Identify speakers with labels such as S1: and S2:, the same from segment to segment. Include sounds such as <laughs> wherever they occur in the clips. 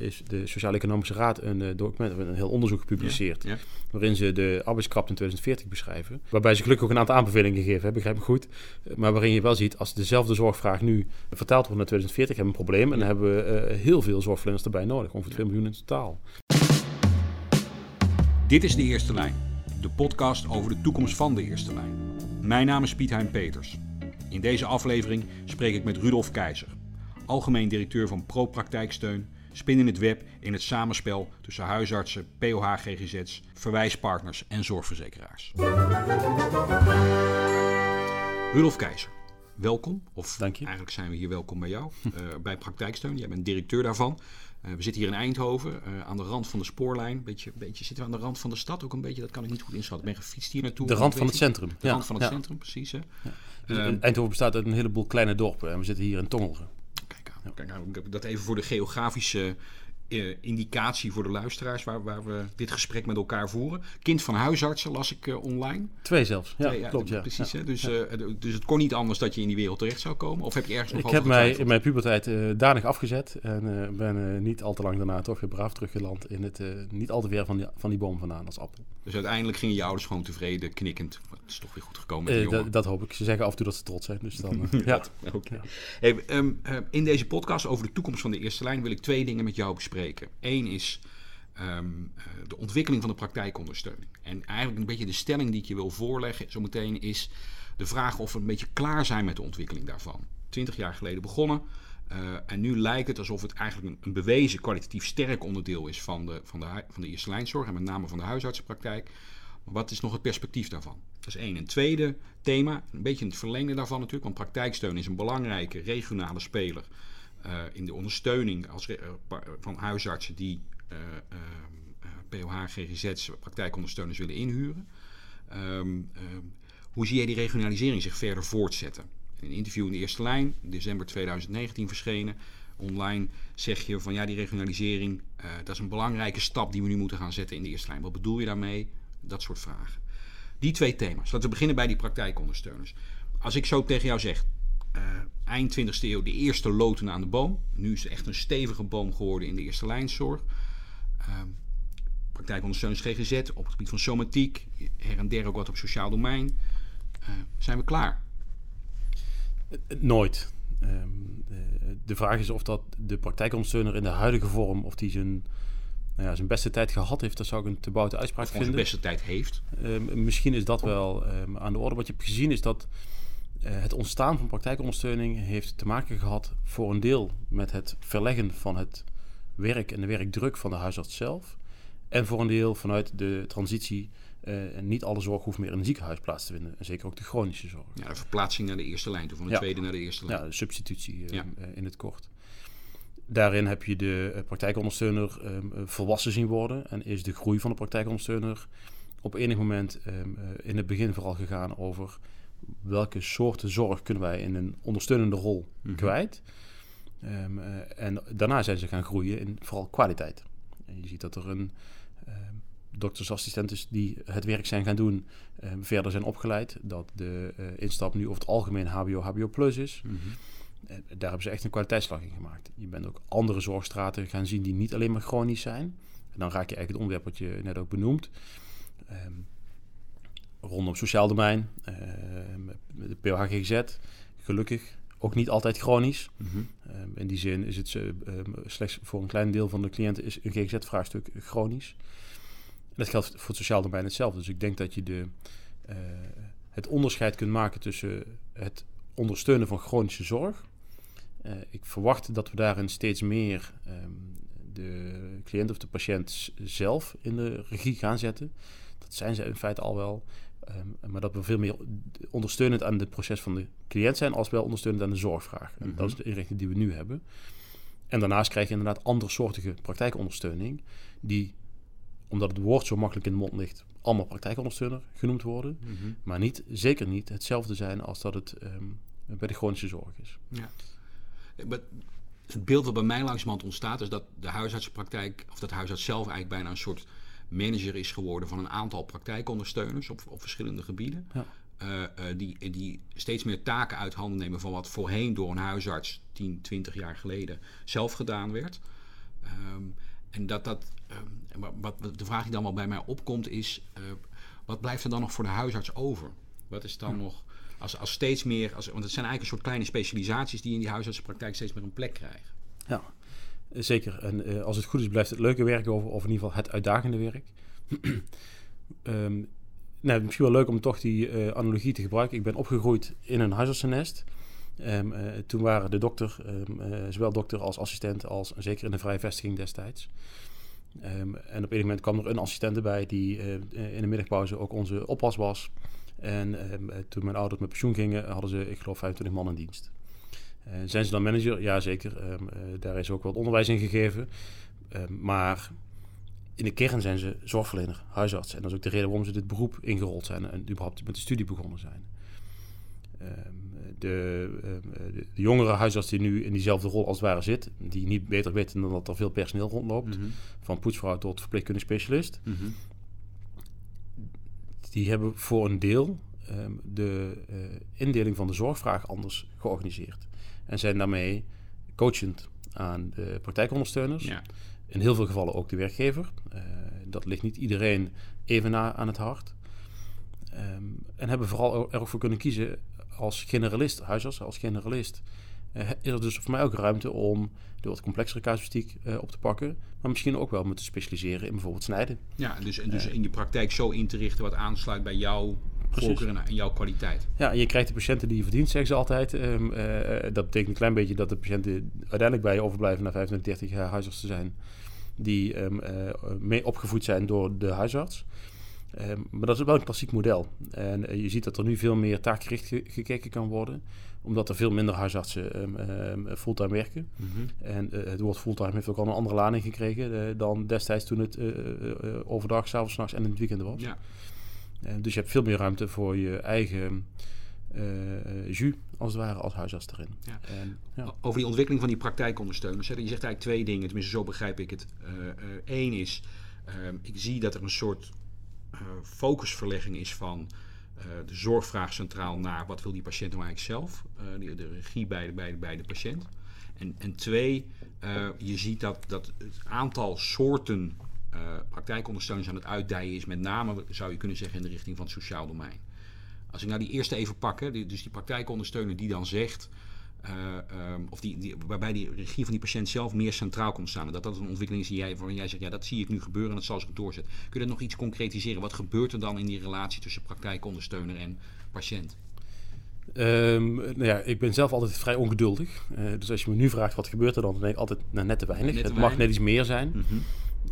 S1: is de Sociaal-Economische Raad een uh, document, een heel onderzoek gepubliceerd. Ja, Waarin ze de arbeidskrapte in 2040 beschrijven. Waarbij ze gelukkig ook een aantal aanbevelingen gegeven hebben, begrijp ik goed. Maar waarin je wel ziet, als dezelfde zorgvraag nu vertaald wordt naar 2040, hebben we een probleem. En dan hebben we uh, heel veel zorgverleners erbij nodig, ongeveer 2 miljoen in totaal.
S2: Dit is De Eerste Lijn, de podcast over de toekomst van de Eerste Lijn. Mijn naam is Piet Hein Peters. In deze aflevering spreek ik met Rudolf Keizer, algemeen directeur van Pro-praktijksteun, spin in het web in het samenspel tussen huisartsen, POH, GGZ's, verwijspartners en zorgverzekeraars. Rudolf Keizer, welkom. Of
S1: Dank je.
S2: eigenlijk zijn we hier welkom bij jou, uh, <laughs> bij Praktijksteun. Jij bent directeur daarvan. Uh, we zitten hier in Eindhoven, uh, aan de rand van de spoorlijn. Beetje, beetje zitten we aan de rand van de stad ook een beetje. Dat kan ik niet goed inschatten. Ik ben gefietst hier naartoe.
S1: De rand van het centrum.
S2: De
S1: ja.
S2: rand van het
S1: ja.
S2: centrum, precies. Hè?
S1: Ja. Dus Eindhoven bestaat uit een heleboel kleine dorpen. En we zitten hier in Tongeren.
S2: Aan. Kijk aan. Dat even voor de geografische uh, indicatie voor de luisteraars waar, waar, we dit gesprek met elkaar voeren. Kind van huisartsen las ik uh, online.
S1: Twee zelfs, ja,
S2: Twee,
S1: klopt. Ja.
S2: Precies,
S1: ja.
S2: hè? Dus, uh, dus het kon niet anders dat je in die wereld terecht zou komen? Of heb je ergens nog
S1: Ik heb mij in mijn puberteit danig afgezet en ben niet al te lang daarna toch weer braaf teruggeland in het niet al te ver van die, van die boom vandaan als appel.
S2: Dus uiteindelijk gingen je ouders gewoon tevreden, knikkend. Het is toch weer goed gekomen met
S1: dat, dat hoop ik. Ze zeggen af en toe dat ze trots zijn. Dus dan, <laughs> ja.
S2: okay. ja. Hey, um, in deze podcast over de toekomst van de eerste lijn wil ik twee dingen met jou bespreken. Eén is um, uh, de ontwikkeling van de praktijkondersteuning. En eigenlijk een beetje de stelling die ik je wil voorleggen zometeen is de vraag of we een beetje klaar zijn met de ontwikkeling daarvan. Twintig jaar geleden begonnen. Uh, en nu lijkt het alsof het eigenlijk een, bewezen kwalitatief sterk onderdeel is van de, van, de, van de eerste lijnzorg en met name van de huisartsenpraktijk. Maar wat is nog het perspectief daarvan? Dat is één. Een tweede thema, een beetje het verlengde daarvan natuurlijk, want praktijksteun is een belangrijke regionale speler in de ondersteuning als, uh, van huisartsen die POH, GGZ's, praktijkondersteuners willen inhuren. Um, um, hoe zie jij die regionalisering zich verder voortzetten? In een interview in de eerste lijn, december 2019 verschenen, online zeg je van ja, die regionalisering, dat is een belangrijke stap die we nu moeten gaan zetten in de eerste lijn. Wat bedoel je daarmee? Dat soort vragen. Die twee thema's. Laten we beginnen bij die praktijkondersteuners. Als ik zo tegen jou zeg, eind 20e eeuw de eerste loten aan de boom. Nu is het echt een stevige boom geworden in de eerste lijnzorg. Uh, praktijkondersteuners GGZ op het gebied van somatiek, her en der ook wat op sociaal domein. Uh, zijn we klaar?
S1: Nooit. Um, de vraag is of dat de praktijkondersteuner in de huidige vorm, of die zijn, nou ja, zijn beste tijd gehad heeft, dat zou ik een te boute uitspraak
S2: of
S1: vinden.
S2: zijn beste tijd heeft.
S1: Um, misschien is dat wel um, aan de orde. Wat je hebt gezien is dat het ontstaan van praktijkondersteuning heeft te maken gehad voor een deel met het verleggen van het werk en de werkdruk van de huisarts zelf. En voor een deel vanuit de transitie uh, en niet alle zorg hoeft meer in een ziekenhuis plaats te vinden. En zeker ook de chronische zorg.
S2: Ja, de verplaatsing naar de eerste lijn toe, van de
S1: ja.
S2: tweede naar de eerste lijn.
S1: Ja, de substitutie uh, ja. uh, in het kort. Daarin heb je de praktijkondersteuner um, volwassen zien worden. En is de groei van de praktijkondersteuner op enig moment um, in het begin vooral gegaan over welke soorten zorg kunnen wij in een ondersteunende rol -hmm. kwijt. Um, en daarna zijn ze gaan groeien in vooral kwaliteit. En je ziet dat er een doktersassistenten die het werk zijn gaan doen, uh, verder zijn opgeleid. Dat de uh, instap nu over het algemeen HBO, HBO plus is. -hmm. uh, daar hebben ze echt een kwaliteitsslag in gemaakt. Je bent ook andere zorgstraten gaan zien die niet alleen maar chronisch zijn. En dan raak je eigenlijk het onderwerp wat je net ook benoemt. Um, rondom sociaal domein, de PHGZ, gelukkig ook niet altijd chronisch. Mm -hmm. um, in die zin is het um, slechts voor een klein deel van de cliënten is een GGZ-vraagstuk chronisch. Dat geldt voor het sociaal domein hetzelfde. Dus ik denk dat je de, uh, het onderscheid kunt maken tussen het ondersteunen van chronische zorg. Uh, ik verwacht dat we daarin steeds meer um, de cliënt of de patiënt zelf in de regie gaan zetten. Dat zijn ze in feite al wel. Um, maar dat we veel meer ondersteunend aan het proces van de cliënt zijn, als wel ondersteunend aan de zorgvraag. En mm -hmm. dat is de inrichting die we nu hebben. En daarnaast krijg je inderdaad andersoortige praktijkondersteuning, die omdat het woord zo makkelijk in de mond ligt, allemaal praktijkondersteuner genoemd worden. Mm -hmm. Maar niet, zeker niet hetzelfde zijn als dat het um, bij de chronische zorg is.
S2: Ja. Het beeld wat bij mij langzamerhand ontstaat, is dat de huisartsenpraktijk, of dat de huisarts zelf eigenlijk bijna een soort manager is geworden van een aantal praktijkondersteuners op, op verschillende gebieden. Ja. Uh, uh, die, die steeds meer taken uit handen nemen van wat voorheen door een huisarts 10, 20 jaar geleden zelf gedaan werd. Um, en dat dat, ehm, wat, wat de vraag die dan wel bij mij opkomt is, eh, wat blijft er dan nog voor de huisarts over? Wat is dan nog, als, als steeds meer, als, want het zijn eigenlijk een soort kleine specialisaties die in die huisartsenpraktijk steeds meer een plek krijgen.
S1: Ja, zeker. En uh, als het goed is, blijft het leuke werk over, of in ieder geval het uitdagende werk. um, <clears throat> nou, misschien wel leuk om toch die uh, analogie te gebruiken. Ik ben opgegroeid in een huisartsennest. Um, toen waren de dokter, uh, zowel dokter als assistent, als zeker in de vrije vestiging destijds. En op een moment kwam er een assistent erbij die in de middagpauze ook onze oppas was. En toen mijn ouders met pensioen gingen, hadden ze, ik geloof, 25 man in dienst. Zijn ze dan manager? Ja, zeker. daar is ook wat onderwijs in gegeven. maar in de kern zijn ze zorgverlener, huisarts. En dat is ook de reden waarom ze dit beroep ingerold zijn en überhaupt met de studie begonnen zijn. De, de, de, jongere huisarts die nu in diezelfde rol als het ware zit, die niet beter weten dan dat er veel personeel rondloopt, mm -hmm. van poetsvrouw tot verpleegkundige specialist, mm -hmm. die hebben voor een deel um, de uh, indeling van de zorgvraag anders georganiseerd. En zijn daarmee coachend aan de praktijkondersteuners. Ja. In heel veel gevallen ook de werkgever. Uh, dat ligt niet iedereen even na aan het hart. Um, en hebben vooral er ook voor kunnen kiezen als generalist, huisarts als generalist, uh, is er dus voor mij ook ruimte om de wat complexere casuïstiek uh, op te pakken. Maar misschien ook wel me te specialiseren in bijvoorbeeld snijden.
S2: Ja, dus, en dus in je praktijk zo in te richten wat aansluit bij jouw voorkeur en jouw kwaliteit.
S1: Ja, je krijgt de patiënten die je verdient, zeggen ze altijd. Um, uh, dat betekent een klein beetje dat de patiënten uiteindelijk bij je overblijven na 25, 30 jaar huisarts te zijn. Die um, mee opgevoed zijn door de huisarts. Um, maar dat is wel een klassiek model. En uh, je ziet dat er nu veel meer taakgericht ge gekeken kan worden. Omdat er veel minder huisartsen um, um, fulltime werken. Mm -hmm. En uh, het woord fulltime heeft ook al een andere lading gekregen uh, dan destijds toen het overdag, s avonds, nachts en in het weekend was. Ja. Dus je hebt veel meer ruimte voor je eigen jus, als het ware, als huisarts erin. Ja.
S2: En, ja. Over die ontwikkeling van die praktijkondersteuners. Hè, je zegt eigenlijk twee dingen, tenminste zo begrijp ik het. Eén is, ik zie dat er een soort uh, focusverlegging is van uh, de zorgvraag centraal naar wat wil die patiënt nou eigenlijk zelf. Uh, de, de, regie bij de, bij, de, bij de patiënt. En, en twee, je ziet dat, dat het aantal soorten praktijkondersteuners aan het uitdijen is. Met name zou je kunnen zeggen in de richting van het sociaal domein. Als ik nou die eerste even pak, hè, die, dus die praktijkondersteuner die dan zegt... Uh, um, of die, die, waarbij die regie van die patiënt zelf meer centraal komt staan. En dat dat een ontwikkeling is die jij, waarin jij zegt, ja, dat zie ik nu gebeuren en dat zal zich doorzetten. Kun je dat nog iets concretiseren? Wat gebeurt er dan in die relatie tussen praktijkondersteuner en patiënt?
S1: Um, nou ja, ik ben zelf altijd vrij ongeduldig. Uh, dus als je me nu vraagt wat gebeurt er dan, dan denk ik altijd nou, net te weinig. Net te het mag net iets meer zijn. Mm -hmm.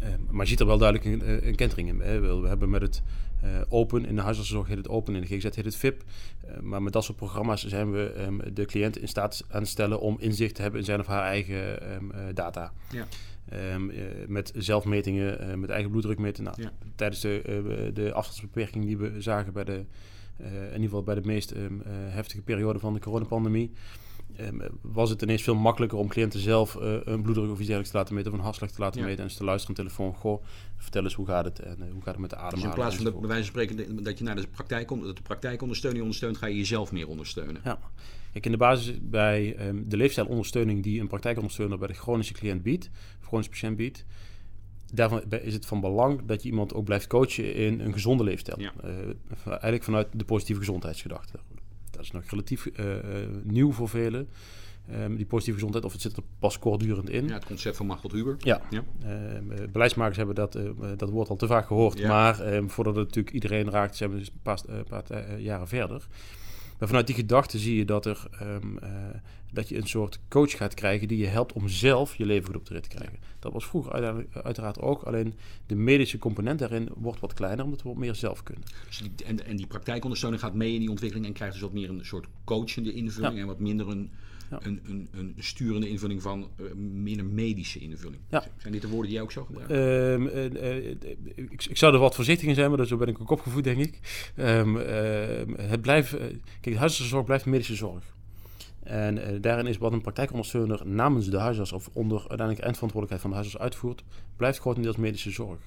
S1: Uh, maar je ziet er wel duidelijk een, een kentering in. Hè. We, hebben met het uh, open. In de huisartszorg heet het open, in de GGZ heet het VIP. Uh, maar met dat soort programma's zijn we um, de cliënt in staat aan het stellen om inzicht te hebben in zijn of haar eigen um, uh, data. Ja. Um, met zelfmetingen, met eigen bloeddruk meten. Nou, ja. Tijdens de, de afstandsbeperking die we zagen bij de, in ieder geval bij de meest heftige periode van de coronapandemie. Um, was het ineens veel makkelijker om cliënten zelf uh, een bloeddruk of iets dergelijks te laten meten of een hartslag te laten ja. meten en ze te luisteren aan de telefoon. Goh, vertel eens hoe gaat het en uh, hoe gaat het met de ademhaling.
S2: Dus in plaats van de, bij wijze van spreken dat je naar de praktijk, de praktijkondersteuning ondersteunt, ga je jezelf meer ondersteunen.
S1: Ja. Kijk, in de basis bij um, de leefstijlondersteuning die een praktijkondersteuner bij de chronische cliënt biedt, of chronische patiënt biedt, daarvan is het van belang dat je iemand ook blijft coachen in een gezonde leefstijl. Ja. Uh, eigenlijk vanuit de positieve gezondheidsgedachte dat is nog relatief uh, nieuw voor velen. Um, die positieve gezondheid, of het zit er pas kortdurend in.
S2: Ja, het concept van Machteld Huber.
S1: Ja, ja. Uh, beleidsmakers hebben dat, uh, dat woord al te vaak gehoord. Ja. Maar um, voordat het natuurlijk iedereen raakt, zijn we dus een paar, paar jaren verder. Maar vanuit die gedachte zie je dat, er, um, dat je een soort coach gaat krijgen die je helpt om zelf je leven goed op de rit te krijgen. Dat was vroeger uiteraard ook, alleen de medische component daarin wordt wat kleiner, omdat we wat meer zelf kunnen.
S2: Dus die, en, en die praktijkondersteuning gaat mee in die ontwikkeling en krijgt dus wat meer een soort coachende invulling ja. en wat minder een, ja. een, een, een, sturende invulling van uh, minder medische invulling. Ja. Zijn dit de woorden die jij ook zo gebruikt?
S1: Um, uh, uh, ik, ik, zou er wat voorzichtig in zijn, maar zo ben ik ook opgevoed, denk ik. Um, het blijft, kijk, de huisartsenzorg blijft medische zorg. En daarin is wat een praktijkondersteuner namens de huisarts of onder uiteindelijk eindverantwoordelijkheid van de huisarts uitvoert, blijft grotendeels medische zorg.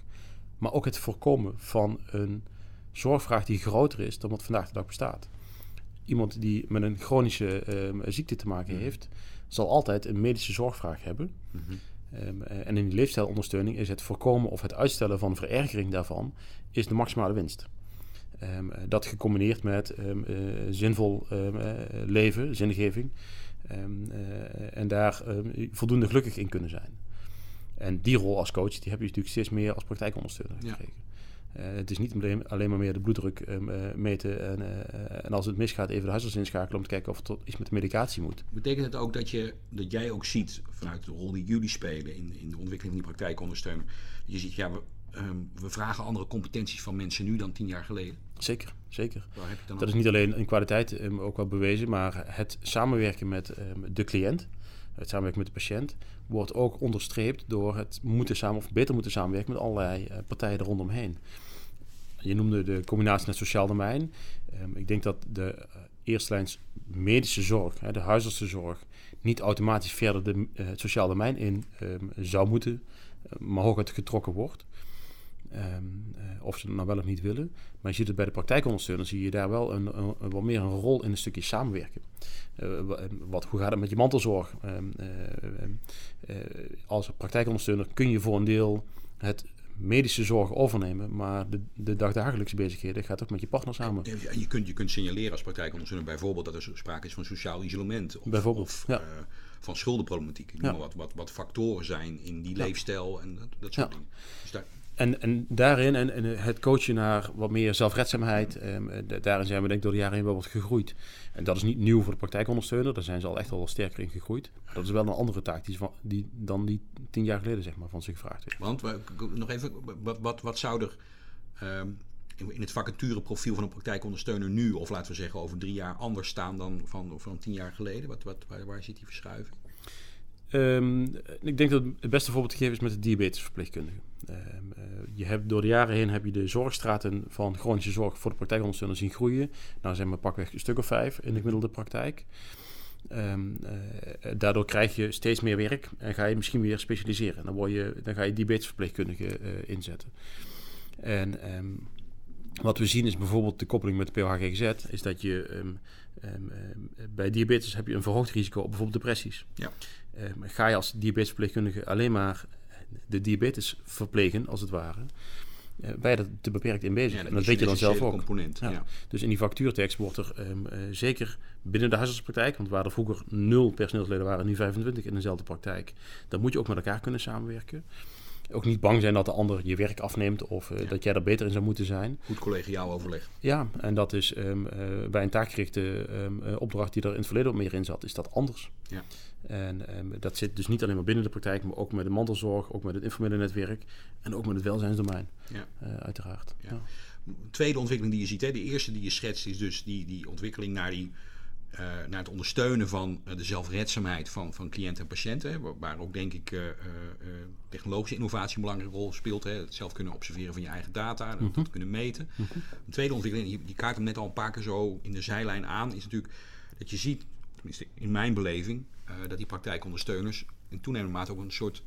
S1: Maar ook het voorkomen van een zorgvraag die groter is dan wat vandaag de dag bestaat. Iemand die met een chronische uh, ziekte te maken heeft, zal altijd een medische zorgvraag hebben. Mm -hmm. Ehm, en in die leefstijlondersteuning is het voorkomen of het uitstellen van verergering daarvan is de maximale winst. Ehm, dat gecombineerd met zinvol leven, zingeving. en daar voldoende gelukkig in kunnen zijn. En die rol als coach, die heb je natuurlijk steeds meer als praktijkondersteuner gekregen. Uh, het is niet alleen maar meer de bloeddruk um, uh, meten en, uh, en, als het misgaat even de huisarts inschakelen om te kijken of er iets met de medicatie moet.
S2: Betekent het ook dat, je, dat jij ook ziet vanuit de rol die jullie spelen in, in de ontwikkeling van die praktijkondersteuner, je ziet ja, we, um, we vragen andere competenties van mensen nu dan tien jaar geleden?
S1: Zeker, zeker. dat is niet alleen in kwaliteit um, ook wel bewezen, maar het samenwerken met de cliënt, het samenwerken met de patiënt, wordt ook onderstreept door het moeten samen, of beter moeten samenwerken met allerlei uh, partijen er rondomheen. Je noemde de combinatie met sociaal domein. Um, ik denk dat de uh, eerste lijns medische zorg, hè, de huisartsenzorg, niet automatisch verder de, uh, het sociaal domein in um, zou moeten, maar het getrokken wordt. Um, uh, of ze het nou wel of niet willen. Maar je ziet het bij de praktijkondersteuner, zie je daar wel een, een, een, wat meer een rol in een stukje samenwerken. Uh, wat, hoe gaat het met je mantelzorg? Uh, als praktijkondersteuner kun je voor een deel het medische zorg overnemen, maar de, de dagdagelijkse bezigheden gaat ook met je partner samen.
S2: En je kunt, je kunt signaleren als praktijkondersteuner bijvoorbeeld dat er sprake is van sociaal isolement.
S1: Of, bijvoorbeeld,
S2: of, ja. van schuldenproblematiek. Ik ja. wat, wat, wat factoren zijn in die ja. leefstijl en dat, dat soort dingen. Dus daar,
S1: en, en daarin, en, het coachen naar wat meer zelfredzaamheid, um, daarin zijn we denk ik door de jaren heen wel wat gegroeid. En dat is niet nieuw voor de praktijkondersteuner, daar zijn ze al echt wel sterker in gegroeid. Dat is wel een andere taak die, die dan die tien jaar geleden zeg maar, van zich werd.
S2: Want, nog even, wat, wat, zou er um, in het vacatureprofiel van een praktijkondersteuner nu, of laten we zeggen over drie jaar, anders staan dan van, van tien jaar geleden? Wat, wat, waar zit die verschuiving?
S1: Um, ik denk dat het beste voorbeeld te geven is met de diabetesverpleegkundige. Um, uh, je hebt, door de jaren heen heb je de zorgstraten van chronische zorg voor de praktijkondersteuner zien groeien. Nou zijn we pakweg een stuk of vijf in de gemiddelde praktijk. Um, uh, daardoor krijg je steeds meer werk en ga je misschien weer specialiseren. Dan, word je, dan ga je diabetesverpleegkundige uh, inzetten. En wat we zien is bijvoorbeeld de koppeling met de PHGZ, is dat je um, um, bij diabetes heb je een verhoogd risico op bijvoorbeeld depressies. Ja. Um, ga je als diabetesverpleegkundige alleen maar de diabetes verplegen, als het ware, uh, ben je er te beperkt in bezig.
S2: Ja,
S1: en dat weet je dan zelf ook.
S2: Component, ja.
S1: Ja. Dus in die factuurtekst wordt er uh, zeker binnen de huisartspraktijk, want waar er vroeger nul personeelsleden waren, nu 25 in dezelfde praktijk, dan moet je ook met elkaar kunnen samenwerken ook niet bang zijn dat de ander je werk afneemt of uh, ja. dat jij er beter in zou moeten zijn.
S2: Goed collegiaal overleg.
S1: Ja, en dat is um, uh, bij een taakgerichte um, uh, opdracht die er in het verleden ook meer in zat, is dat anders. Ja. En um, dat zit dus niet alleen maar binnen de praktijk, maar ook met de mantelzorg, ook met het informele netwerk en ook met het welzijnsdomein, ja. uiteraard. Ja. Ja.
S2: Tweede ontwikkeling die je ziet, hè, de eerste die je schetst, is dus die, die ontwikkeling naar die naar het ondersteunen van uh, de zelfredzaamheid van, van cliënten en patiënten. Waar, waar ook denk ik uh, technologische innovatie een belangrijke rol speelt. Hè. Het zelf kunnen observeren van je eigen data, mm -hmm. dat kunnen meten. -hmm. Een tweede ontwikkeling, die kaart hem net al een paar keer zo in de zijlijn aan, is natuurlijk dat je ziet, tenminste in mijn beleving, dat die praktijkondersteuners in toenemende mate ook een soort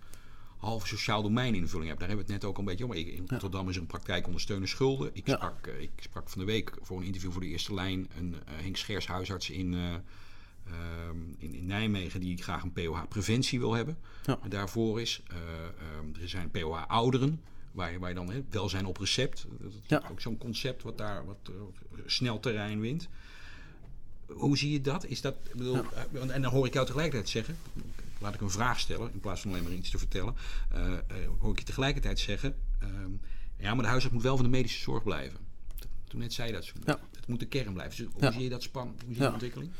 S2: halve sociaal domein invulling hebt. Daar hebben we het net ook een beetje om. In Rotterdam is er een praktijk ondersteunen schulden. Ik, ja. sprak, uh, ik sprak van de week voor een interview voor de eerste lijn een uh, Henk Schers huisarts in, uh, in, in, Nijmegen die graag een POH preventie wil hebben. Ja. En daarvoor is, um, er zijn POH ouderen. Waar je, waar je dan he, welzijn op recept. Dat is ja. ook zo'n concept wat daar wat snel terrein wint. Hoe zie je dat? Is dat bedoel, en dan hoor ik jou tegelijkertijd zeggen, laat ik een vraag stellen in plaats van alleen maar iets te vertellen, uh, uh, hoor ik je tegelijkertijd zeggen, uh, ja, maar de huisarts moet wel van de medische zorg blijven. Toen net zei je dat. Ja. Het moet de kern blijven. Dus hoe ja. zie je dat span? Hoe zie je ja. de ontwikkeling?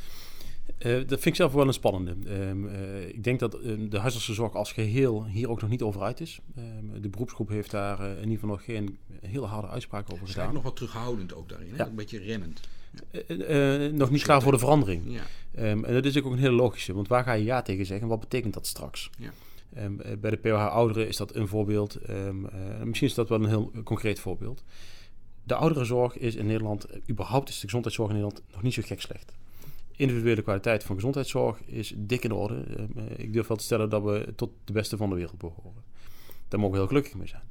S1: Uh, dat vind ik zelf wel een spannende. Um, uh, ik denk dat uh, de huisartsenzorg als geheel hier ook nog niet over uit is. Um, de beroepsgroep heeft daar in ieder geval nog geen hele harde uitspraak over gedaan.
S2: nog wat terughoudend ook daarin, ja. een beetje remmend.
S1: Uh, uh, nog niet klaar voor de verandering. Ja. Um, en dat is ook een hele logische, want waar ga je ja tegen zeggen? Wat betekent dat straks? Ja. Um, bij de POH ouderen is dat een voorbeeld. Um, uh, misschien is dat wel een heel concreet voorbeeld. De ouderenzorg is in Nederland, überhaupt is de gezondheidszorg in Nederland nog niet zo gek slecht. Individuele kwaliteit van gezondheidszorg is dik in orde. ik durf wel te stellen dat we tot de beste van de wereld behoren. Daar mogen we heel gelukkig mee zijn.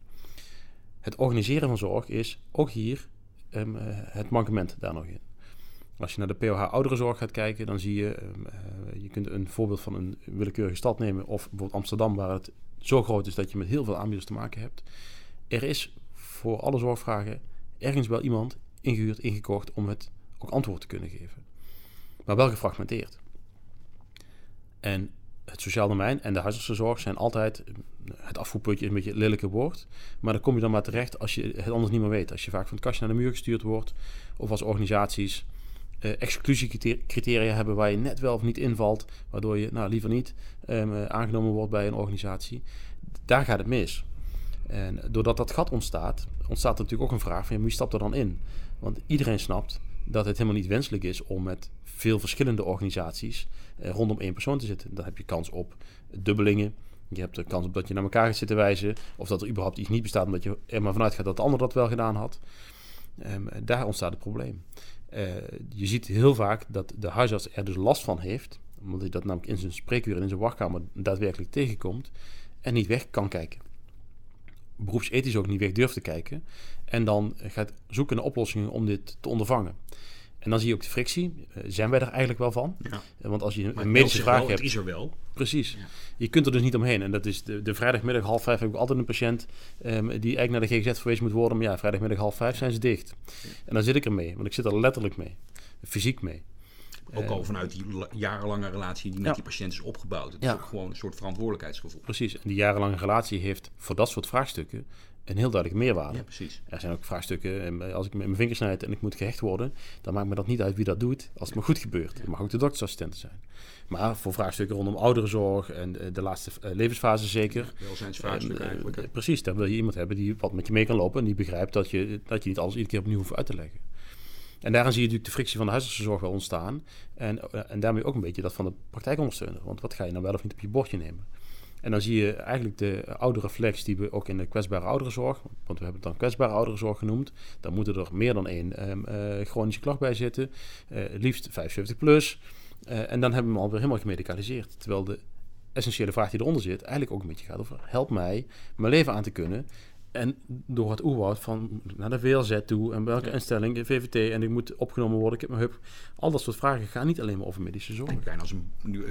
S1: Het organiseren van zorg is ook hier het mankement daar nog in. Als je naar de POH ouderenzorg gaat kijken, dan zie je, uh, je kunt een voorbeeld van een willekeurige stad nemen, of bijvoorbeeld Amsterdam, waar het zo groot is dat je met heel veel aanbieders te maken hebt. Er is voor alle zorgvragen ergens wel iemand ingehuurd, ingekocht om het ook antwoord te kunnen geven. Maar wel gefragmenteerd. En het sociaal domein en de huisartsenzorg zijn altijd het afvoerputje een beetje een lelijke woord. Maar dan kom je dan maar terecht als je het anders niet meer weet. Als je vaak van het kastje naar de muur gestuurd wordt. Of als organisaties exclusiecriteria hebben waar je net wel of niet invalt. Waardoor je nou, liever niet um, aangenomen wordt bij een organisatie. Daar gaat het mis. En doordat dat gat ontstaat, ontstaat er natuurlijk ook een vraag van wie stapt er dan in? Want iedereen snapt dat het helemaal niet wenselijk is om met veel verschillende organisaties eh, rondom één persoon te zitten. Dan heb je kans op dubbelingen. Je hebt de kans op dat je naar elkaar gaat zitten wijzen. Of dat er überhaupt iets niet bestaat, omdat je er maar vanuit gaat dat de ander dat wel gedaan had. Um, daar ontstaat het probleem. Uh, je ziet heel vaak dat de huisarts er dus last van heeft. Omdat hij dat namelijk in zijn spreekuur en in zijn wachtkamer daadwerkelijk tegenkomt. En niet weg kan kijken. Beroepsethisch ook niet weg durft te kijken. En dan gaat zoeken naar oplossingen om dit te ondervangen. En dan zie je ook de frictie. Uh, zijn wij er eigenlijk wel van? Ja. Uh, want als je een medische vraag
S2: wel,
S1: hebt...
S2: Is er wel.
S1: Precies. Ja. Je kunt er dus niet omheen. En dat is de, de vrijdagmiddag half vijf heb ik altijd een patiënt... Um, die eigenlijk naar de GGZ verwezen moet worden. Maar ja, vrijdagmiddag half vijf zijn ze dicht. En dan zit ik er mee. Want ik zit er letterlijk mee. Fysiek mee.
S2: Ook al vanuit die jarenlange relatie die met ja. die patiënt is opgebouwd. Het is ook gewoon een soort verantwoordelijkheidsgevoel.
S1: Precies. En die jarenlange relatie heeft voor dat soort vraagstukken een heel duidelijke meerwaarde.
S2: Ja, precies.
S1: Er zijn ook vraagstukken, als ik met mijn vingers snijd en ik moet gehecht worden, dan maakt me dat niet uit wie dat doet, als het maar goed gebeurt. Het mag ook de doktersassistent zijn. Maar voor vraagstukken rondom ouderenzorg en de laatste levensfase zeker.
S2: Welzijnsvraagstukken eigenlijk.
S1: Precies, daar wil je iemand hebben die wat met je mee kan lopen en die begrijpt dat je, dat je niet alles iedere keer opnieuw hoeft uit te leggen. En daarin zie je natuurlijk de frictie van de huisartsenzorg wel ontstaan. En, en daarmee ook een beetje dat van de praktijkondersteuner. Want wat ga je nou wel of niet op je bordje nemen? En dan zie je eigenlijk de oude reflex die we ook in de kwetsbare ouderenzorg, want we hebben het dan kwetsbare ouderenzorg genoemd, dan moeten er meer dan één um, uh, chronische klacht bij zitten, uh, liefst 75 plus. Uh, en dan hebben we hem alweer helemaal gemedicaliseerd. Terwijl de essentiële vraag die eronder zit eigenlijk ook een beetje gaat over help mij mijn leven aan te kunnen en door het oerwoud van naar de VLZ toe en welke ja. instelling, VVT en ik moet opgenomen worden, ik heb mijn hub. Al dat soort vragen gaan niet alleen maar over medische zorg.
S2: En als een, nu,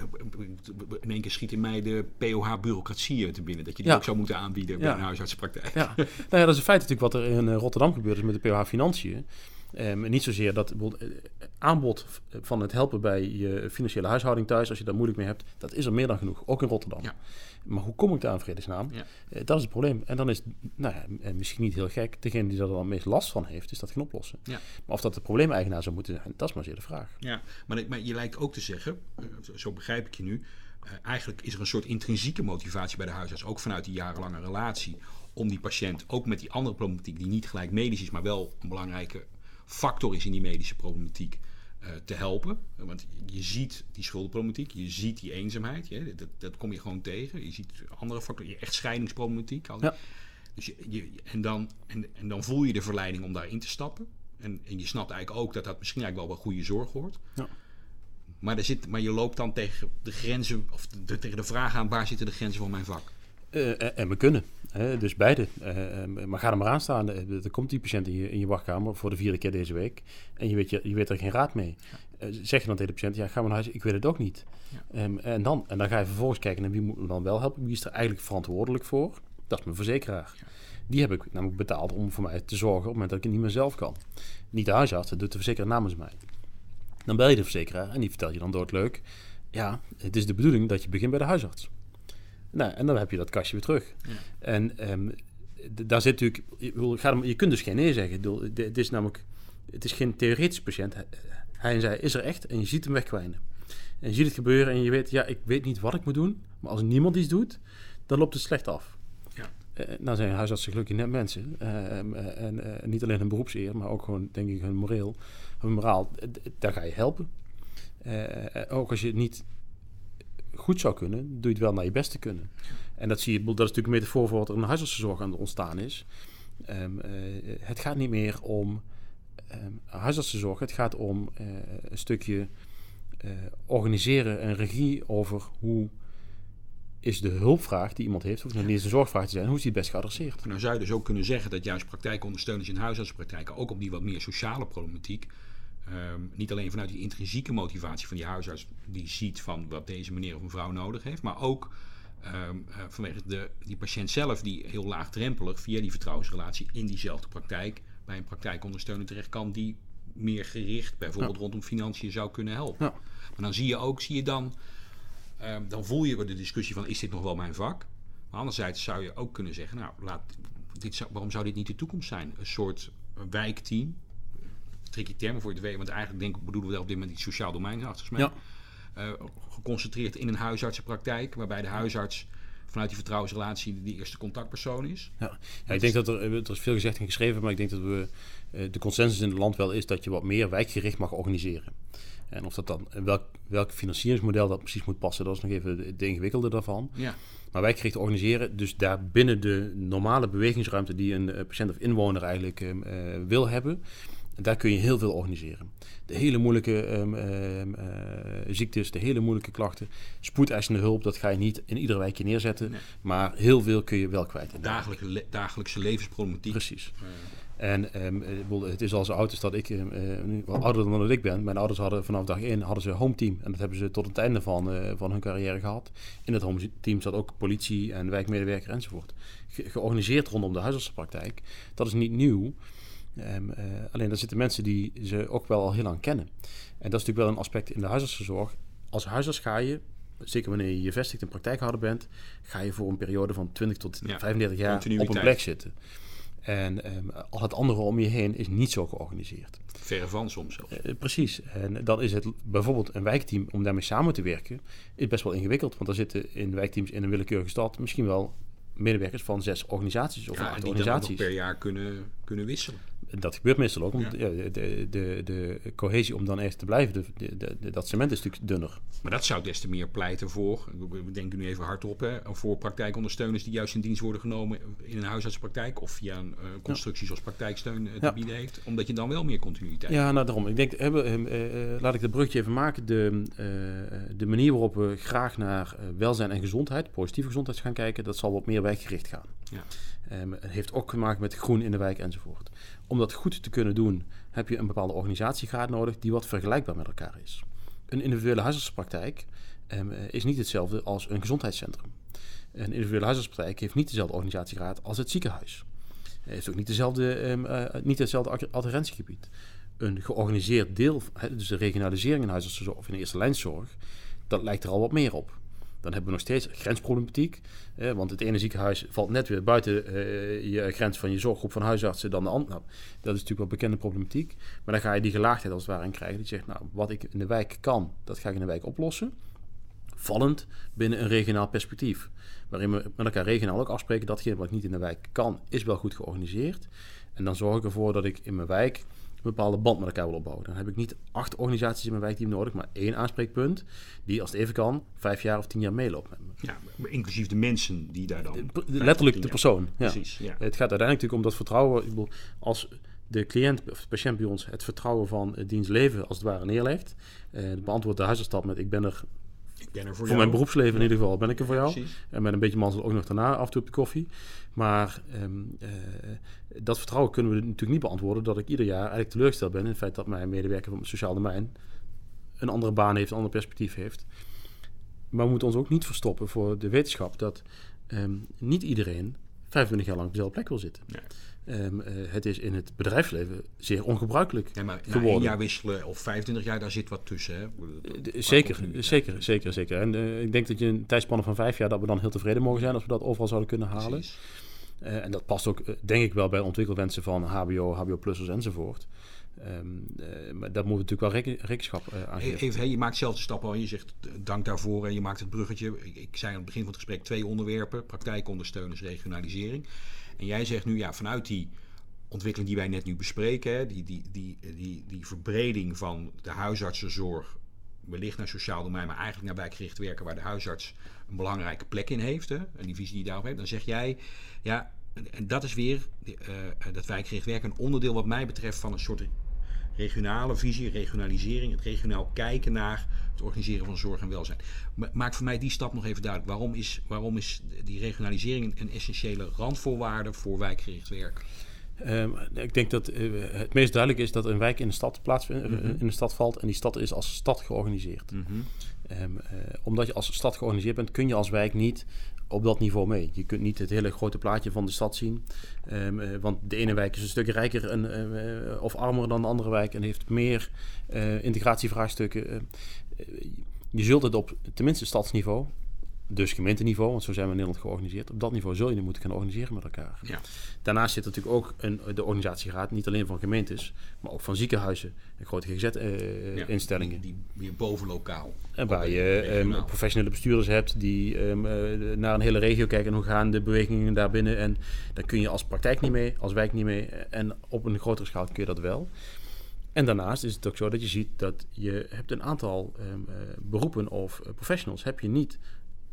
S2: in één keer schiet in mij de POH-bureaucratie te binnen, dat je die ja. ook zou moeten aanbieden bij een huisartsenpraktijk.
S1: Ja. nou ja, dat is een feit natuurlijk wat er in Rotterdam gebeurd is met de POH-financiën. Um, niet zozeer dat aanbod van het helpen bij je financiële huishouding thuis, als je daar moeilijk mee hebt, dat is er meer dan genoeg, ook in Rotterdam. Ja. Maar hoe kom ik daar aan vredesnaam? Ja. Uh, dat is het probleem. En dan is, nou ja, misschien niet heel gek, degene die er dan het meest last van heeft, is dat geen oplossen. Ja. Maar of dat de probleemeigenaar zou moeten zijn, dat is maar zeer de vraag.
S2: Ja, maar, maar je lijkt ook te zeggen, zo begrijp ik je nu, uh, eigenlijk is er een soort intrinsieke motivatie bij de huisarts, ook vanuit die jarenlange relatie, om die patiënt, ook met die andere problematiek, die niet gelijk medisch is, maar wel een belangrijke factor is in die medische problematiek, uh, te helpen. Want je ziet die schuldenproblematiek, je ziet die eenzaamheid, je, dat, dat, kom je gewoon tegen. Je ziet andere factoren, je echtscheidingsproblematiek. Al ja. Dus je, je, en, dan, en, en dan voel je de verleiding om daarin te stappen. En, en je snapt eigenlijk ook dat dat misschien eigenlijk wel wel goede zorg wordt. Ja. Maar, er zit, maar je loopt dan tegen de grenzen, of de, tegen de vraag aan waar zitten de grenzen van mijn vak.
S1: Uh, en we kunnen. Hè? Dus beide. Uh, maar ga er maar aan staan. Er komt die patiënt in je, in je wachtkamer voor de vierde keer deze week. En je weet, je, je weet er geen raad mee. Ja. Uh, zeg je dan tegen de patiënt, ja, ga maar naar huis. Ik weet het ook niet. Ja. Um, en, dan, en dan ga je vervolgens kijken naar wie moet me dan wel helpen. Wie is er eigenlijk verantwoordelijk voor? Dat is mijn verzekeraar. Ja. Die heb ik namelijk betaald om voor mij te zorgen op het moment dat ik het niet meer zelf kan. Niet de huisarts, dat doet de verzekeraar namens mij. Dan bel je de verzekeraar en die vertelt je dan doodleuk. Ja, het is de bedoeling dat je begint bij de huisarts. Nou, en dan heb je dat kastje weer terug. Ja. En um, daar zit natuurlijk... Je, je kunt dus geen nee zeggen. Het is namelijk... Het is geen theoretische patiënt. Hij en zij is er echt en je ziet hem wegkwijnen. En je ziet het gebeuren en je weet... Ja, ik weet niet wat ik moet doen. Maar als niemand iets doet, dan loopt het slecht af. Ja. Uh, nou zijn huisartsen gelukkig net mensen. Uh, en uh, niet alleen hun beroepseer, maar ook gewoon, denk ik, hun moreel. Hun moraal. daar ga je helpen. ook als je het niet goed zou kunnen, doe je het wel naar je beste kunnen. En dat zie je, dat is natuurlijk een metafoor voor wat er in de huisartsenzorg aan het ontstaan is. Um, uh, het gaat niet meer om um, huisartsenzorg, het gaat om uh, een stukje uh, organiseren en regie over hoe is de hulpvraag die iemand heeft, of niet eens een zorgvraag te zijn, hoe is die het best geadresseerd?
S2: Nou zou je dus ook kunnen zeggen dat juist praktijkondersteuners in huisartspraktijken ook op die wat meer sociale problematiek Um, niet alleen vanuit die intrinsieke motivatie van die huisarts die ziet van wat deze meneer of mevrouw nodig heeft, maar ook ehm, eh, vanwege de, die patiënt zelf die heel laagdrempelig via die vertrouwensrelatie in diezelfde praktijk bij een praktijkondersteuner terecht kan die meer gericht bijvoorbeeld rondom financiën zou kunnen helpen.
S1: Ja.
S2: Maar dan zie je ook, zie je dan, ehm, dan voel je de discussie van is dit nog wel mijn vak? Maar anderzijds zou je ook kunnen zeggen, nou, laat, dit zou, waarom zou dit niet de toekomst zijn? Een soort wijkteam, tricky termen voor je te weten, want eigenlijk denk, ik bedoelen we daar op dit moment iets sociaal domein achter.
S1: Ja.
S2: Eh, geconcentreerd in een huisartsenpraktijk, waarbij de huisarts vanuit die vertrouwensrelatie de eerste contactpersoon is.
S1: Ja, ja ik denk dat er, er is veel gezegd en geschreven, maar ik denk dat we, eh, de consensus in het land wel is dat je wat meer wijkgericht mag organiseren. En of dat dan, welk, welk financieringsmodel dat precies moet passen, dat is nog even de, de ingewikkelde daarvan.
S2: Ja.
S1: Maar wijkgericht organiseren, dus daar binnen de normale bewegingsruimte die een eh, patiënt of inwoner eigenlijk eh, eh, wil hebben, daar kun je heel veel organiseren. De hele moeilijke ehm, ehm, eh, ziektes, de hele moeilijke klachten, spoedeisende hulp, dat ga je niet in iedere wijkje neerzetten.
S2: Nee.
S1: Maar heel veel kun je wel kwijt. de
S2: Dagelijkse, le- dagelijkse levensproblematiek.
S1: Precies. En ehm, eh, het is al zo oud als dat ik, eh, nu wel ouder dan dat ik ben. Mijn ouders hadden vanaf dag één hadden ze een home team. En dat hebben ze tot het einde van, van hun carrière gehad. In het home team zat ook politie en wijkmedewerker enzovoort. Ge- georganiseerd rondom de huisartsenpraktijk. Dat is niet nieuw. Ehm, eh, alleen daar zitten mensen die ze ook wel al heel lang kennen. En dat is natuurlijk wel een aspect in de huisartsenzorg. Als huisarts ga je, zeker wanneer je je vestigt en praktijkhouder bent, ga je voor een periode van 20 tot
S2: Ja,
S1: 35 jaar op een plek zitten. En ehm, al het andere om je heen is niet zo georganiseerd.
S2: verre van soms zelfs.
S1: Eh, precies. En dan is het bijvoorbeeld een wijkteam om daarmee samen te werken, is best wel ingewikkeld. Want er zitten in wijkteams in een willekeurige stad misschien wel medewerkers van zes organisaties of
S2: Ja,
S1: acht
S2: die dan
S1: organisaties.
S2: per jaar kunnen, kunnen wisselen.
S1: Dat gebeurt meestal ook. Want
S2: Ja.
S1: ja. de, de, de cohesie om dan echt te blijven, de, de, de- de- dat cement is natuurlijk dunner.
S2: Maar dat zou des te meer pleiten voor, we denken nu even hardop, hè, voor praktijkondersteuners die juist in dienst worden genomen in een huisartspraktijk of via een eh, constructie zoals praktijksteun eh, te bieden heeft. Omdat je dan wel meer continuïteit
S1: Ja, nou daarom. Ik denk, eh, eh, eh, laat ik dat brugje even maken. De, de manier waarop we graag naar welzijn en gezondheid, positieve gezondheid gaan kijken, dat zal wat meer wijkgericht gaan.
S2: Ja.
S1: Het heeft ook te maken met groen in de wijk enzovoort. Om dat goed te kunnen doen, heb je een bepaalde organisatiegraad nodig die wat vergelijkbaar met elkaar is. Een individuele huisartspraktijk ehm, eh, is niet hetzelfde als een gezondheidscentrum. Een individuele huisartspraktijk heeft niet dezelfde organisatiegraad als het ziekenhuis. Het heeft ook niet, dezelfde, ehm, eh, niet hetzelfde ad- adherentiegebied. Een georganiseerd deel, dus de regionalisering in huisartszorg of in eerste lijnzorg, dat lijkt er al wat meer op. Dan hebben we nog steeds grensproblematiek. Want het ene ziekenhuis valt net weer buiten eh, je grens van je zorggroep van huisartsen dan de andere. Nou, dat is natuurlijk wel bekende problematiek. Maar dan ga je die gelaagdheid als het ware in krijgen. Die zegt, nou, wat ik in de wijk kan, dat ga ik in de wijk oplossen. Vallend binnen een regionaal perspectief. Waarin we met elkaar regionaal ook afspreken, datgene wat ik niet in de wijk kan, is wel goed georganiseerd. En dan zorg ik ervoor dat ik in mijn wijk bepaalde band met elkaar wil opbouwen. Dan heb ik niet acht organisaties in mijn wijkteam nodig, maar één aanspreekpunt die als het even kan, vijf jaar of tien jaar meeloopt met me.
S2: Ja, inclusief de mensen die daar dan...
S1: Letterlijk de persoon. Ja.
S2: Precies, ja.
S1: Het gaat uiteindelijk natuurlijk om dat vertrouwen. Ik bedoel, als de cliënt of de patiënt bij ons het vertrouwen van het dienst leven als het ware neerlegt, eh, beantwoordt de huisarts met ik ben er
S2: Ik ben er voor,
S1: voor
S2: jou.
S1: mijn beroepsleven in ieder geval ben ik er voor jou.
S2: Precies.
S1: En met een beetje mazzel ook nog daarna af en toe op de koffie. Maar ehm, eh, dat vertrouwen kunnen we natuurlijk niet beantwoorden dat ik ieder jaar eigenlijk teleurgesteld ben in het feit dat mijn medewerker van het sociaal domein een andere baan heeft, een ander perspectief heeft. Maar we moeten ons ook niet verstoppen voor de wetenschap dat ehm, niet iedereen 25 jaar lang op dezelfde plek wil zitten.
S2: Nee.
S1: Ehm, eh, het is in het bedrijfsleven zeer ongebruikelijk.
S2: Ja, maar na
S1: geworden.
S2: één jaar wisselen of 25 jaar, daar zit wat tussen. Hè?
S1: Zeker, zeker, zeker, zeker. En eh, ik denk dat je een tijdspanne van vijf jaar, dat we dan heel tevreden mogen zijn als we dat overal zouden kunnen halen. Eh, en dat past ook, denk ik wel, bij ontwikkelwensen van HBO, HBO-plussers enzovoort. Ehm, eh, maar daar moeten we natuurlijk wel reken- rekenschap eh, aan geven.
S2: Even, hey, je maakt zelf de stap al. Je zegt eh, dank daarvoor en je maakt het bruggetje. Ik, zei aan het begin van het gesprek twee onderwerpen: praktijkondersteuners, regionalisering. En jij zegt nu, ja, vanuit die ontwikkeling die wij net nu bespreken, hè, die, die, die, die, die verbreding van de huisartsenzorg, wellicht naar sociaal domein, maar eigenlijk naar wijkgericht werken, waar de huisarts een belangrijke plek in heeft, hè, en die visie die daarop heeft, dan zeg jij, ja, en- dat is weer dat wijkgericht werken een onderdeel wat mij betreft van een soort regionale visie, regionalisering, het regionaal kijken naar het organiseren van zorg en welzijn. Ma- Maak voor mij die stap nog even duidelijk. Waarom is, waarom is die regionalisering een essentiële randvoorwaarde voor wijkgericht werk?
S1: Ehm, ik denk dat eh, het meest duidelijk is dat een wijk in de stad plaatsvindt, eh,
S2: Mhm.
S1: in de stad valt en die stad is als stad georganiseerd. Ehm, eh, omdat je als stad georganiseerd bent, kun je als wijk niet op dat niveau mee. Je kunt niet het hele grote plaatje van de stad zien. Ehm, eh, want de ene wijk is een stuk rijker en, eh, of armer dan de andere wijk en heeft meer integratievraagstukken. je zult het op tenminste stadsniveau dus gemeenteniveau, want zo zijn we in Nederland georganiseerd. Op dat niveau zul je het moeten gaan organiseren met elkaar. Ja. Daarnaast zit natuurlijk ook een, de organisatieraad, niet alleen van gemeentes, maar ook van ziekenhuizen en grote GZ-instellingen.
S2: Uh, die, weer boven lokaal.
S1: En waar je um, professionele bestuurders hebt die um, uh, naar een hele regio kijken en hoe gaan de bewegingen daarbinnen. En daar kun je als praktijk niet mee, als wijk niet mee. En op een grotere schaal kun je dat wel. En daarnaast is het ook zo dat je ziet dat je hebt een aantal um, uh, beroepen of professionals heb je niet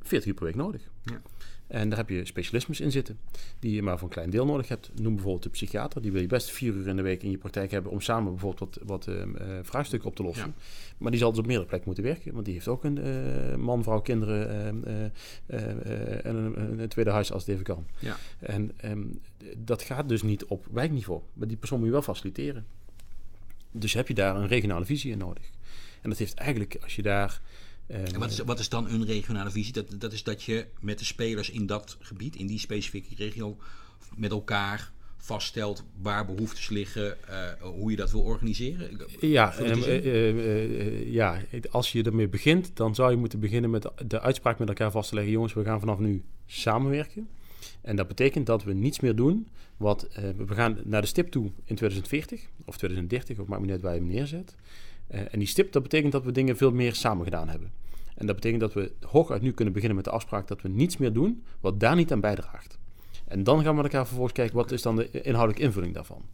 S1: 40 uur per week nodig. Ja. En daar heb je specialismes in zitten, die je maar voor een klein deel nodig hebt. Noem bijvoorbeeld de psychiater, die wil je best vier uur in de week in je praktijk hebben om samen bijvoorbeeld wat, wat uh, vraagstukken op te lossen. Maar die zal dus op meerdere plekken moeten werken, want die heeft ook een uh, man, vrouw, kinderen en een, een, tweede huis als het even kan. Ja. En um, dat gaat dus niet op wijkniveau, maar die persoon moet je wel faciliteren. Dus heb je daar een regionale visie in nodig. En dat heeft eigenlijk, als je daar
S2: en wat is, wat is dan een regionale visie? Dat, dat is dat je met de spelers in dat gebied, in die specifieke regio, met elkaar vaststelt waar behoeftes liggen, uh, hoe je dat wil organiseren?
S1: Ja, uh, ja, als je ermee begint, dan zou je moeten beginnen met de uitspraak met elkaar vast te leggen. Jongens, we gaan vanaf nu samenwerken. En dat betekent dat we niets meer doen. Wat, we gaan naar de stip toe in 2040 of 2030, of maakt me niet waar je hem neerzet. En die stip, dat betekent dat we dingen veel meer samen gedaan hebben. En dat betekent dat we hooguit nu kunnen beginnen met de afspraak dat we niets meer doen wat daar niet aan bijdraagt. En dan gaan we elkaar vervolgens kijken wat is dan de inhoudelijke invulling daarvan.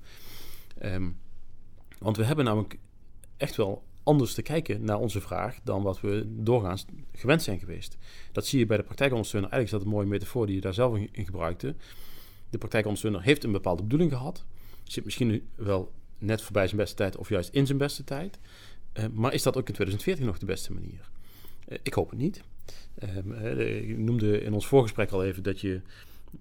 S1: Um, want we hebben namelijk echt wel anders te kijken naar onze vraag dan wat we doorgaans gewend zijn geweest. Dat zie je bij de praktijkondersteuner. Eigenlijk is dat een mooie metafoor die je daar zelf in gebruikte. De praktijkondersteuner heeft een bepaalde bedoeling gehad. Zit misschien wel net voorbij zijn beste tijd of juist in zijn beste tijd. Uh, maar is dat ook in 2040 nog de beste manier? Eh, ik hoop het niet. Um, ik noemde in ons voorgesprek al even dat je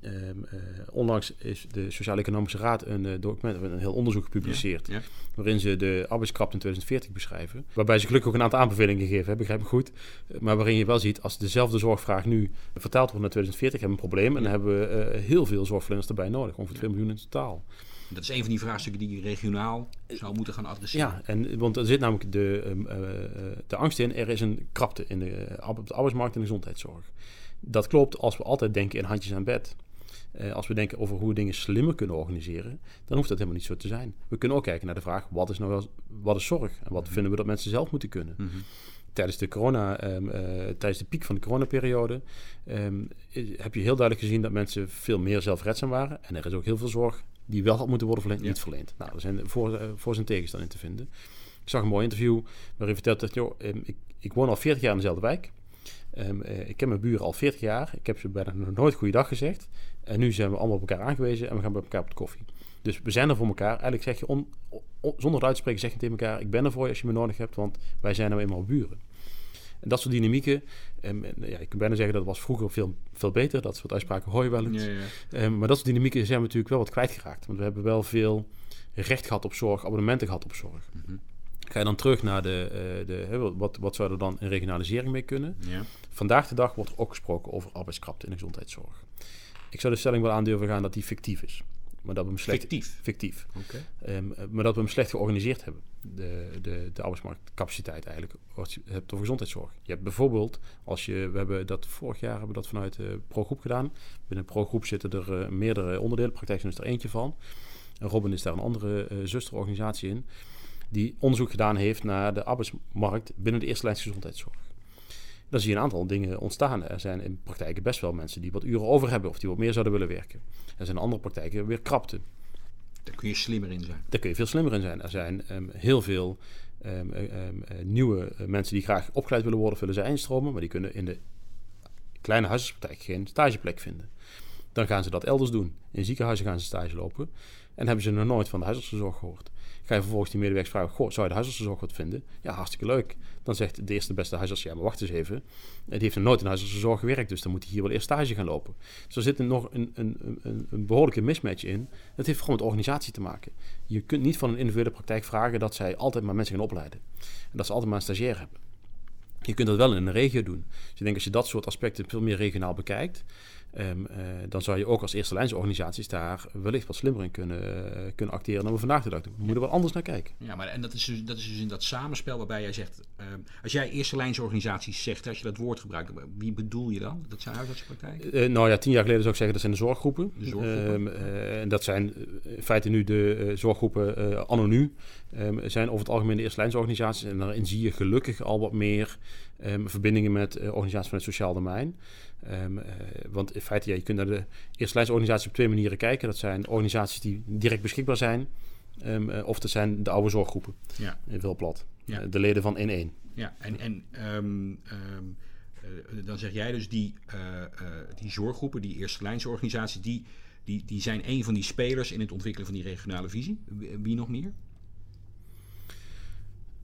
S1: Um, uh, onlangs is de Sociaal-Economische Raad een document, een heel onderzoek gepubliceerd. Waarin ze de arbeidskrapte in 2040 beschrijven. Waarbij ze gelukkig ook een aantal aanbevelingen gegeven hebben, begrijp ik goed. Maar waarin je wel ziet, als dezelfde zorgvraag nu vertaald wordt naar 2040, hebben we een probleem. En dan hebben we heel veel zorgverleners erbij nodig, ongeveer 2 miljoen in totaal.
S2: Dat is een van die vraagstukken die je regionaal zou moeten gaan adresseren.
S1: Ja, en, want er zit namelijk de, um, uh, de angst in. Er is een krapte in de, op de arbeidsmarkt en de gezondheidszorg. Dat klopt als we altijd denken in handjes aan bed. Uh, als we denken over hoe we dingen slimmer kunnen organiseren, dan hoeft dat helemaal niet zo te zijn. We kunnen ook kijken naar de vraag: wat is nou wel, wat is zorg? En wat mhm. vinden we dat mensen zelf moeten kunnen? Mm -hmm. Tijdens de, corona, um, uh, tijdens de piek van de coronaperiode um, heb je heel duidelijk gezien dat mensen veel meer zelfredzaam waren. En er is ook heel veel zorg die wel had moeten worden verleend, niet verleend. Nou, er zijn voor, uh, voor zijn tegenstand in te vinden. Ik zag een mooi interview waarin vertelt dat, joh, um, ik, ik woon al 40 jaar in dezelfde wijk. Um, uh, ik ken mijn buren al 40 jaar. Ik heb ze bijna nog nooit goeiedag gezegd. En nu zijn we allemaal op elkaar aangewezen en we gaan bij elkaar op de koffie. Dus we zijn er voor elkaar. Eigenlijk zeg je, on, on, zonder uit te spreken, zeg je tegen elkaar... ik ben er voor je als je me nodig hebt, want wij zijn nou eenmaal buren. En dat soort dynamieken, um, ja, ik kan bijna zeggen dat was vroeger veel, veel beter. Dat soort uitspraken hoor je wel eens. Ja, ja. Um, maar dat soort dynamieken zijn we natuurlijk wel wat kwijtgeraakt. Want we hebben wel veel recht gehad op zorg, abonnementen gehad op zorg. Mm -hmm. Ga je dan terug naar de, uh, de wat, wat zou er dan in regionalisering mee kunnen? Ja. Vandaag de dag wordt er ook gesproken over arbeidskrapte in de gezondheidszorg. Ik zou de stelling wel aandurven gaan dat die fictief is. Maar dat we hem slecht,
S2: fictief?
S1: Fictief. Okay. Um, maar dat we hem slecht georganiseerd hebben. De, de, de arbeidsmarktcapaciteit eigenlijk. Als je hebt over gezondheidszorg. Je hebt bijvoorbeeld, als je, we hebben dat vorig jaar hebben we dat vanuit de ProGroep gedaan. Binnen ProGroep zitten er uh, meerdere onderdelen. Praktijk is er eentje van. En Robin is daar een andere uh, zusterorganisatie in. Die onderzoek gedaan heeft naar de arbeidsmarkt binnen de eerste lijn gezondheidszorg dan zie je een aantal dingen ontstaan. Er zijn in praktijken best wel mensen die wat uren over hebben of die wat meer zouden willen werken. Er zijn andere praktijken weer krapte.
S2: Daar kun je slimmer in zijn.
S1: Daar kun je veel slimmer in zijn. Er zijn um, heel veel um, um, nieuwe mensen die graag opgeleid willen worden, willen ze instromen, maar die kunnen in de kleine huisartspraktijk geen stageplek vinden. Dan gaan ze dat elders doen. In ziekenhuizen gaan ze stage lopen en hebben ze nog nooit van de huisartsenzorg gehoord. Ga je vervolgens die medewerkers vragen: Goh, zou je de huisartsenzorg wat vinden? Ja, hartstikke leuk. Dan zegt de eerste beste huisarts: Ja, maar wacht eens even. Die heeft nog nooit in huisartsenzorg gewerkt, dus dan moet hij hier wel eerst stage gaan lopen. Dus er zit nog een, een, een, een behoorlijke mismatch in. Dat heeft gewoon met organisatie te maken. Je kunt niet van een individuele praktijk vragen dat zij altijd maar mensen gaan opleiden. En dat ze altijd maar een stagiair hebben. Je kunt dat wel in een regio doen. Dus ik denk als je dat soort aspecten veel meer regionaal bekijkt, um, uh, dan zou je ook als eerste lijnsorganisaties daar wellicht wat slimmer in kunnen, uh, kunnen acteren dan we vandaag de dag doen. We moeten wel anders naar kijken.
S2: Ja, maar en dat is dus, dat is dus in dat samenspel waarbij jij zegt, um, als jij eerste lijnsorganisaties zegt, als je dat woord gebruikt, wie bedoel je dan? Dat zijn huisartsenpraktijken?
S1: Uh, nou ja, tien jaar geleden zou ik zeggen, dat zijn de zorggroepen.
S2: De zorggroepen.
S1: Um, en dat zijn in feite nu de zorggroepen anno nu. zijn over het algemeen de eerste lijnsorganisaties en daarin zie je gelukkig al wat meer verbindingen met organisaties van het sociaal domein. Want feite, ja, je kunt naar de eerste lijnsorganisaties op twee manieren kijken. Dat zijn organisaties die direct beschikbaar zijn. Um, uh, of dat zijn de oude zorggroepen.
S2: Ja.
S1: In veel plat.
S2: Ja.
S1: Uh, de leden van 1-1.
S2: Ja, en, en um, dan zeg jij dus die, die zorggroepen, die eerste lijnsorganisaties, die, die, die zijn een van die spelers in het ontwikkelen van die regionale visie. Wie nog meer?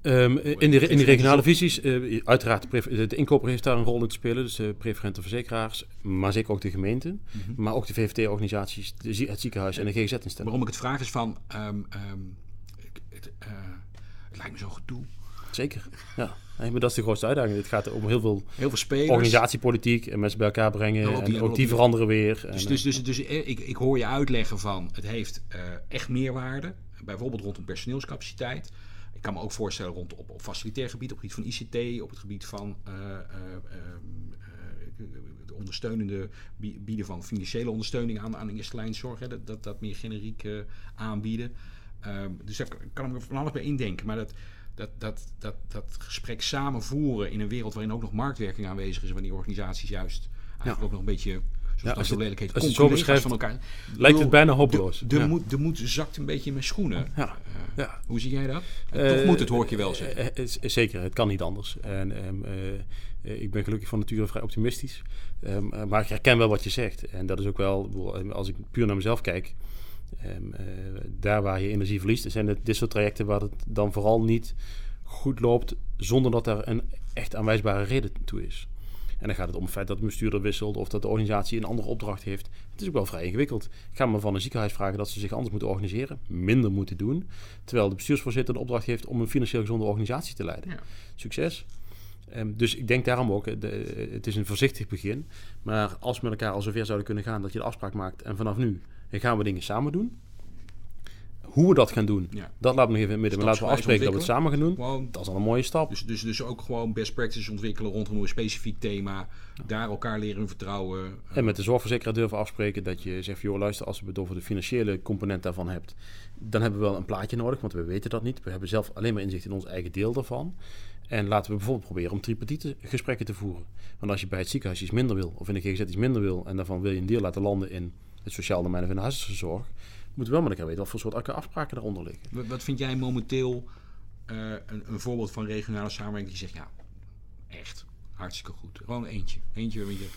S1: Um, in, de, in die regionale visies, uh, uiteraard de, de inkoper heeft daar een rol in te spelen, dus de preferente verzekeraars, maar zeker ook de gemeenten, mm -hmm. maar ook de VVT-organisaties, het ziekenhuis en de GGZ-instellingen.
S2: Waarom ik het vraag is van, um, um, het, uh, het, lijkt me zo'n gedoe.
S1: Zeker, ja. Nee, maar dat is de grootste uitdaging. Het gaat om heel veel,
S2: heel veel spelers.
S1: organisatiepolitiek en mensen bij elkaar brengen. en ook die, en ook die veranderen weer.
S2: Dus,
S1: en,
S2: dus, dus, dus, ik, ik hoor je uitleggen van, het heeft uh, echt meerwaarde, bijvoorbeeld rondom personeelscapaciteit. Ik kan me ook voorstellen rond op, op facilitair gebied, op het gebied van ICT, op het gebied van uh, uh, uh, de ondersteunende bieden van financiële ondersteuning aan, aan de eerste lijnzorg. Hè, dat, dat, dat meer generiek aanbieden. dus daar kan ik me van alles bij indenken. Maar dat, dat, dat, dat, dat gesprek samenvoeren in een wereld waarin ook nog marktwerking aanwezig is, wanneer organisaties juist eigenlijk ja. ook nog een beetje
S1: ja,
S2: als,
S1: het,
S2: lelijk heet,
S1: als het zo beschrijft,
S2: van elkaar.
S1: lijkt het bijna hopeloos.
S2: De, de,
S1: ja.
S2: moed, de moed zakt een beetje in mijn schoenen.
S1: Ja.
S2: Uh,
S1: ja.
S2: Hoe zie jij dat? Uh, Toch moet het, hoor ik je wel zeggen.
S1: Uh, zeker, het kan niet anders. En, um, ik ben gelukkig van nature vrij optimistisch. Um, maar ik herken wel wat je zegt. En dat is ook wel, als ik puur naar mezelf kijk... Um, daar waar je energie verliest, zijn het dit soort trajecten waar het dan vooral niet goed loopt... zonder dat er een echt aanwijsbare reden toe is. En dan gaat het om het feit dat de bestuurder wisselt of dat de organisatie een andere opdracht heeft. Het is ook wel vrij ingewikkeld. Ik ga me van een ziekenhuis vragen dat ze zich anders moeten organiseren, minder moeten doen. Terwijl de bestuursvoorzitter de opdracht heeft om een financieel gezonde organisatie te leiden.
S2: Ja.
S1: Succes. Um, dus ik denk daarom ook, de, het is een voorzichtig begin. Maar als we met elkaar al zover zouden kunnen gaan dat je de afspraak maakt en vanaf nu gaan we dingen samen doen. Hoe we dat gaan doen,
S2: ja.
S1: dat laten we nog even in het midden. Maar laten we afspreken dat we het samen gaan doen.
S2: Gewoon,
S1: dat is al een mooie stap.
S2: Dus, dus, dus ook gewoon best practices ontwikkelen rondom een specifiek thema. Ja. Daar elkaar leren vertrouwen.
S1: En met de zorgverzekeraar durven afspreken dat je zegt... joh, luister, als we het over de financiële component daarvan hebt... dan hebben we wel een plaatje nodig, want we weten dat niet. We hebben zelf alleen maar inzicht in ons eigen deel daarvan. En laten we bijvoorbeeld proberen om tripartite gesprekken te voeren. Want als je bij het ziekenhuis iets minder wil... of in de GGZ iets minder wil... en daarvan wil je een deel laten landen in het sociaal domein of in de huisartsenzorg moeten wel met elkaar weten wat voor soort afspraken daaronder liggen.
S2: Wat, vind jij momenteel uh, een, een, voorbeeld van regionale samenwerking die zegt, ja, echt, hartstikke goed. Gewoon eentje. Eentje met je...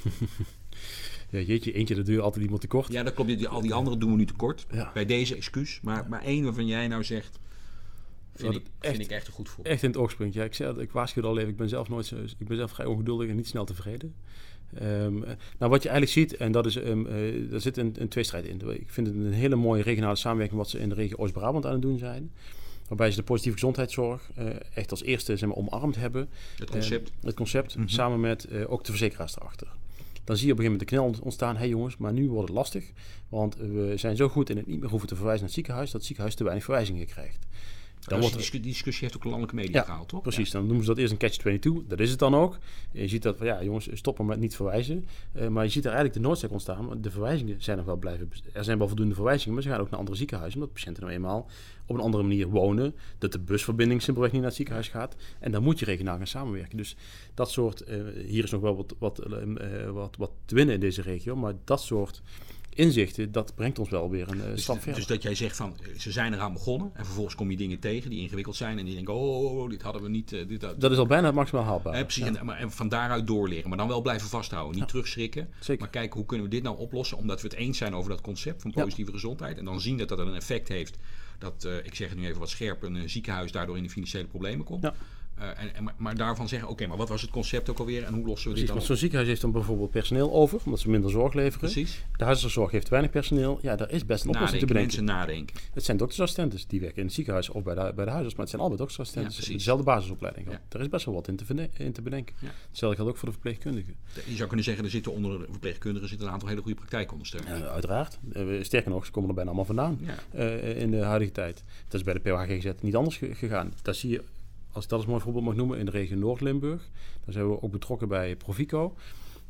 S2: <laughs>
S1: ja, jeetje, eentje, dat je altijd iemand tekort.
S2: Ja, dat klopt. Die, al die anderen doen we nu tekort.
S1: Ja.
S2: Bij deze excuus. Maar, maar één waarvan jij nou zegt, vind, ik,
S1: echt,
S2: vind ik echt een goed voor.
S1: Echt in het oog springt. Ja, ik, zei, ik waarschuwde al even, ik ben zelf nooit zo, ik ben zelf vrij ongeduldig en niet snel tevreden. Um, nou, wat je eigenlijk ziet, en dat is, um, uh, daar zit een, een tweestrijd in. Ik vind het een hele mooie regionale samenwerking wat ze in de regio Oost-Brabant aan het doen zijn. Waarbij ze de positieve gezondheidszorg uh, echt als eerste zeg maar, omarmd hebben.
S2: Het concept.
S1: Uh, het concept, mm -hmm. samen met ook de verzekeraars erachter. Dan zie je op een gegeven moment de knel ontstaan. Hé hey jongens, maar nu wordt het lastig. Want we zijn zo goed in het niet meer hoeven te verwijzen naar het ziekenhuis... dat het ziekenhuis te weinig verwijzingen krijgt.
S2: Dan dus wordt die discussie heeft ook landelijke media
S1: ja,
S2: gehaald, toch?
S1: Precies, ja. dan noemen ze dat eerst een catch-22. Dat is het dan ook. Je ziet dat, van, ja jongens, stoppen met niet verwijzen. Uh, maar je ziet er eigenlijk de noodzaak ontstaan. De verwijzingen zijn nog wel blijven... Er zijn wel voldoende verwijzingen, maar ze gaan ook naar andere ziekenhuizen. Omdat patiënten nou eenmaal op een andere manier wonen. Dat de busverbinding simpelweg niet naar het ziekenhuis gaat. En dan moet je regionaal gaan samenwerken. Dus dat soort... Uh, hier is nog wel wat, wat, uh, wat, wat te winnen in deze regio. Maar dat soort inzichten, dat brengt ons wel weer een uh,
S2: dus,
S1: stap verder.
S2: Dus dat jij zegt van, ze zijn eraan begonnen en vervolgens kom je dingen tegen die ingewikkeld zijn en die denken, oh, dit hadden we niet. Uh, dit,
S1: dat, dat is al bijna het maximaal haalbaar.
S2: Eh, precies, ja. en, maar, en van daaruit doorleren, maar dan wel blijven vasthouden. Niet ja. terugschrikken,
S1: Zeker.
S2: maar kijken hoe kunnen we dit nou oplossen, omdat we het eens zijn over dat concept van positieve ja. gezondheid. En dan zien dat dat een effect heeft dat, uh, ik zeg het nu even wat scherp, een ziekenhuis daardoor in de financiële problemen komt. Eh, en, en, maar daarvan zeggen, oké, maar wat was het concept ook alweer en hoe lossen we
S1: Precies,
S2: dit dan
S1: want zo'n ziekenhuis heeft dan bijvoorbeeld personeel over, omdat ze minder zorg leveren.
S2: Precies.
S1: De huisartszorg heeft weinig personeel. Ja, daar is best een oplossing te bedenken.
S2: mensen nadenken.
S1: Het zijn doktersassistenten die werken in het ziekenhuis of bij de, bij de huisarts, maar het zijn allemaal doktersassistenten.
S2: Ja, precies.
S1: dezelfde basisopleiding.
S2: Ja.
S1: Er is best wel wat in te, verde- in te bedenken.
S2: Ja.
S1: Hetzelfde geldt ook voor de verpleegkundigen.
S2: Je zou kunnen zeggen, er zitten onder de verpleegkundigen zitten een aantal hele goede praktijkondersteuners.
S1: Eh, uiteraard. Eh, sterker nog, ze komen er bijna allemaal vandaan
S2: Ja.
S1: eh, in de huidige tijd. Dat is bij de POHGZ niet anders ge- gegaan. Daar zie je, als ik dat als mooi voorbeeld mag noemen, in de regio Noord-Limburg. Daar zijn we ook betrokken bij Provico.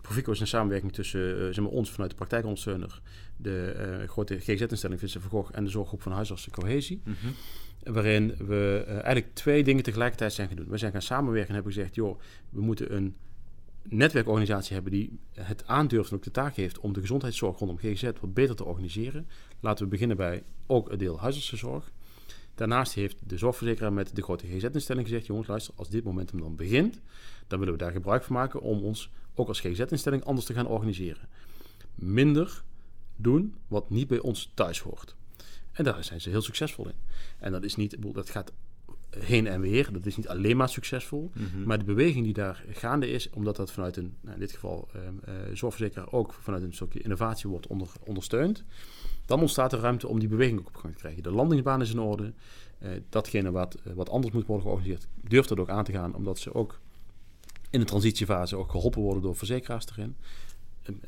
S1: Provico is een samenwerking tussen eh, zeg maar, ons vanuit de praktijkondersteuner, de eh, grote GZ-instelling Vincent van Gogh en de zorggroep van huisartsen Cohesie.
S2: Mhm.
S1: Waarin we eh, eigenlijk twee dingen tegelijkertijd zijn gaan doen. We zijn gaan samenwerken en hebben gezegd, joh, we moeten een netwerkorganisatie hebben die het aandurft en ook de taak heeft om de gezondheidszorg rondom GGZ wat beter te organiseren. Laten we beginnen bij ook het deel huisartsenzorg. Daarnaast heeft de zorgverzekeraar met de grote GZ-instelling gezegd, jongens, luister, als dit momentum dan begint, dan willen we daar gebruik van maken om ons ook als GZ-instelling anders te gaan organiseren. Minder doen wat niet bij ons thuis hoort. En daar zijn ze heel succesvol in. En dat is niet, dat gaat heen en weer. Dat is niet alleen maar succesvol.
S2: Mhm.
S1: Maar de beweging die daar gaande is, omdat dat vanuit een, nou in dit geval eh, zorgverzekeraar ook vanuit een stukje innovatie wordt onder, ondersteund, dan ontstaat er ruimte om die beweging ook op gang te krijgen. De landingsbaan is in orde. Eh, datgene wat, eh, wat anders moet worden georganiseerd, durft dat ook aan te gaan, omdat ze ook in de transitiefase ook geholpen worden door verzekeraars erin.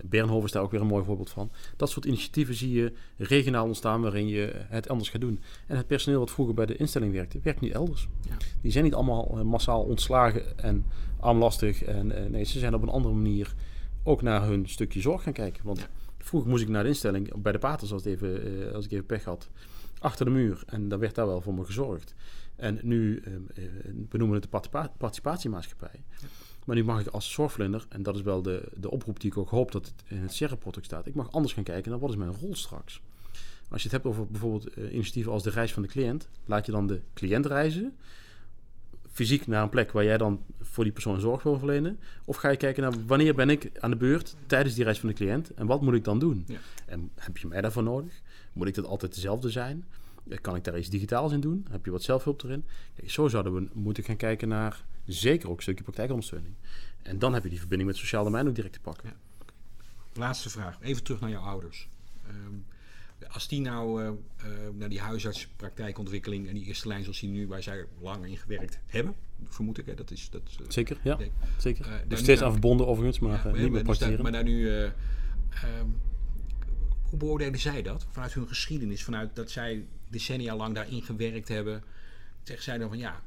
S1: Bernhoven is daar ook weer een mooi voorbeeld van. Dat soort initiatieven zie je regionaal ontstaan waarin je het anders gaat doen. En het personeel wat vroeger bij de instelling werkte, werkt nu elders.
S2: Ja.
S1: Die zijn niet allemaal eh, massaal ontslagen en armlastig. En, eh, nee, ze zijn op een andere manier ook naar hun stukje zorg gaan kijken. Want
S2: Ja.
S1: vroeger moest ik naar de instelling, bij de paters als, het even, eh, als ik even pech had, achter de muur. En dan werd daar wel voor me gezorgd. En nu eh, we noemen het de participa- participatiemaatschappij. Maar nu mag ik als zorgverlener, en dat is wel de, de oproep die ik ook hoop dat het in het ook staat, ik mag anders gaan kijken naar wat is mijn rol straks. Als je het hebt over bijvoorbeeld eh, initiatieven als de reis van de cliënt, laat je dan de cliënt reizen, fysiek naar een plek waar jij dan voor die persoon zorg wil verlenen? Of ga je kijken naar wanneer ben ik aan de beurt tijdens die reis van de cliënt en wat moet ik dan doen?
S2: Ja.
S1: En heb je mij daarvoor nodig? Moet ik dat altijd dezelfde zijn? Eh, Kan ik daar iets digitaals in doen? Heb je wat zelfhulp erin? Kijk, zo zouden we moeten gaan kijken naar zeker ook een stukje praktijkondersteuning. En dan heb je die verbinding met het sociaal domein ook direct te pakken.
S2: Ja. Laatste vraag. Even terug naar jouw ouders. Ehm, als die nou eh, eh, naar die huisartspraktijkontwikkeling en die eerste lijn zoals die nu, waar zij langer in gewerkt hebben, vermoed ik. Hè? Dat is, dat, eh,
S1: Zeker, ja.
S2: Nee.
S1: Zeker. Dus steeds aan verbonden overigens, maar
S2: Ja,
S1: niet meer
S2: dus
S1: praktijkeren.
S2: maar daar nu, eh, ehm, hoe beoordelen zij dat? Vanuit hun geschiedenis, vanuit dat zij decennia lang daarin gewerkt hebben. Zeggen zij dan van ja,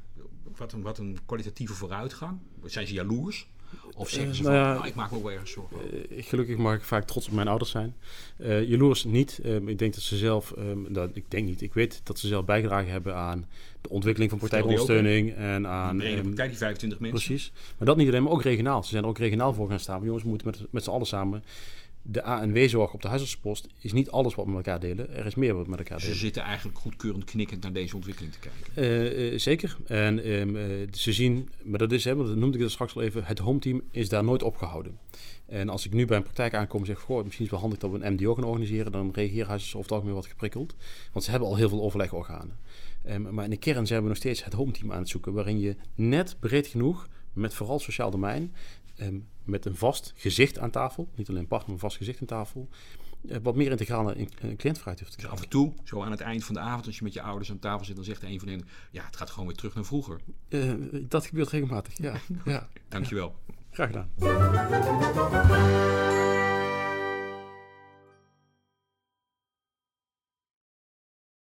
S2: wat een, wat een kwalitatieve vooruitgang? Zijn ze jaloers? Of zeggen
S1: Eh,
S2: ze
S1: nou
S2: van,
S1: ja,
S2: nou, ik maak me ook wel ergens zorgen over?
S1: Eh, gelukkig mag ik vaak trots op mijn ouders zijn. Eh jaloers niet. Eh, ik denk dat ze zelf, eh, dat, ik denk niet, ik weet dat ze zelf bijgedragen hebben aan de ontwikkeling van praktijkondersteuning. En aan,
S2: brede
S1: ehm,
S2: praktijk, die 25 mensen.
S1: precies. Maar dat niet alleen, maar ook regionaal. Ze zijn er ook regionaal voor gaan staan. Maar jongens, we moeten met, met z'n allen samen. De A- en W-zorg op de huisartsenpost is niet alles wat we met elkaar delen. Er is meer wat we met elkaar
S2: Ze
S1: delen.
S2: zitten eigenlijk goedkeurend knikkend naar deze ontwikkeling te kijken.
S1: Eh, eh, zeker. En ehm, eh, ze zien, maar dat is, hè, want dat noemde ik dat straks al even, het hometeam is daar nooit opgehouden. En als ik nu bij een praktijk aankom en zeg, goh, misschien is het wel handig dat we een MDO gaan organiseren, dan reageren huisartsen over het algemeen wat geprikkeld. Want ze hebben al heel veel overlegorganen. Ehm, maar in de kern zijn we nog steeds het hometeam aan het zoeken, waarin je net breed genoeg, met vooral sociaal domein, ehm, met een vast gezicht aan tafel, niet alleen partner, maar een vast gezicht aan tafel, eh, wat meer naar een een cliëntvraag durft te
S2: Dus af en toe, zo aan het eind van de avond, als je met je ouders aan tafel zit, dan zegt een van hen: Ja, het gaat gewoon weer terug naar vroeger.
S1: Eh, dat gebeurt regelmatig, ja. <laughs> ja.
S2: Dankjewel.
S1: Graag gedaan.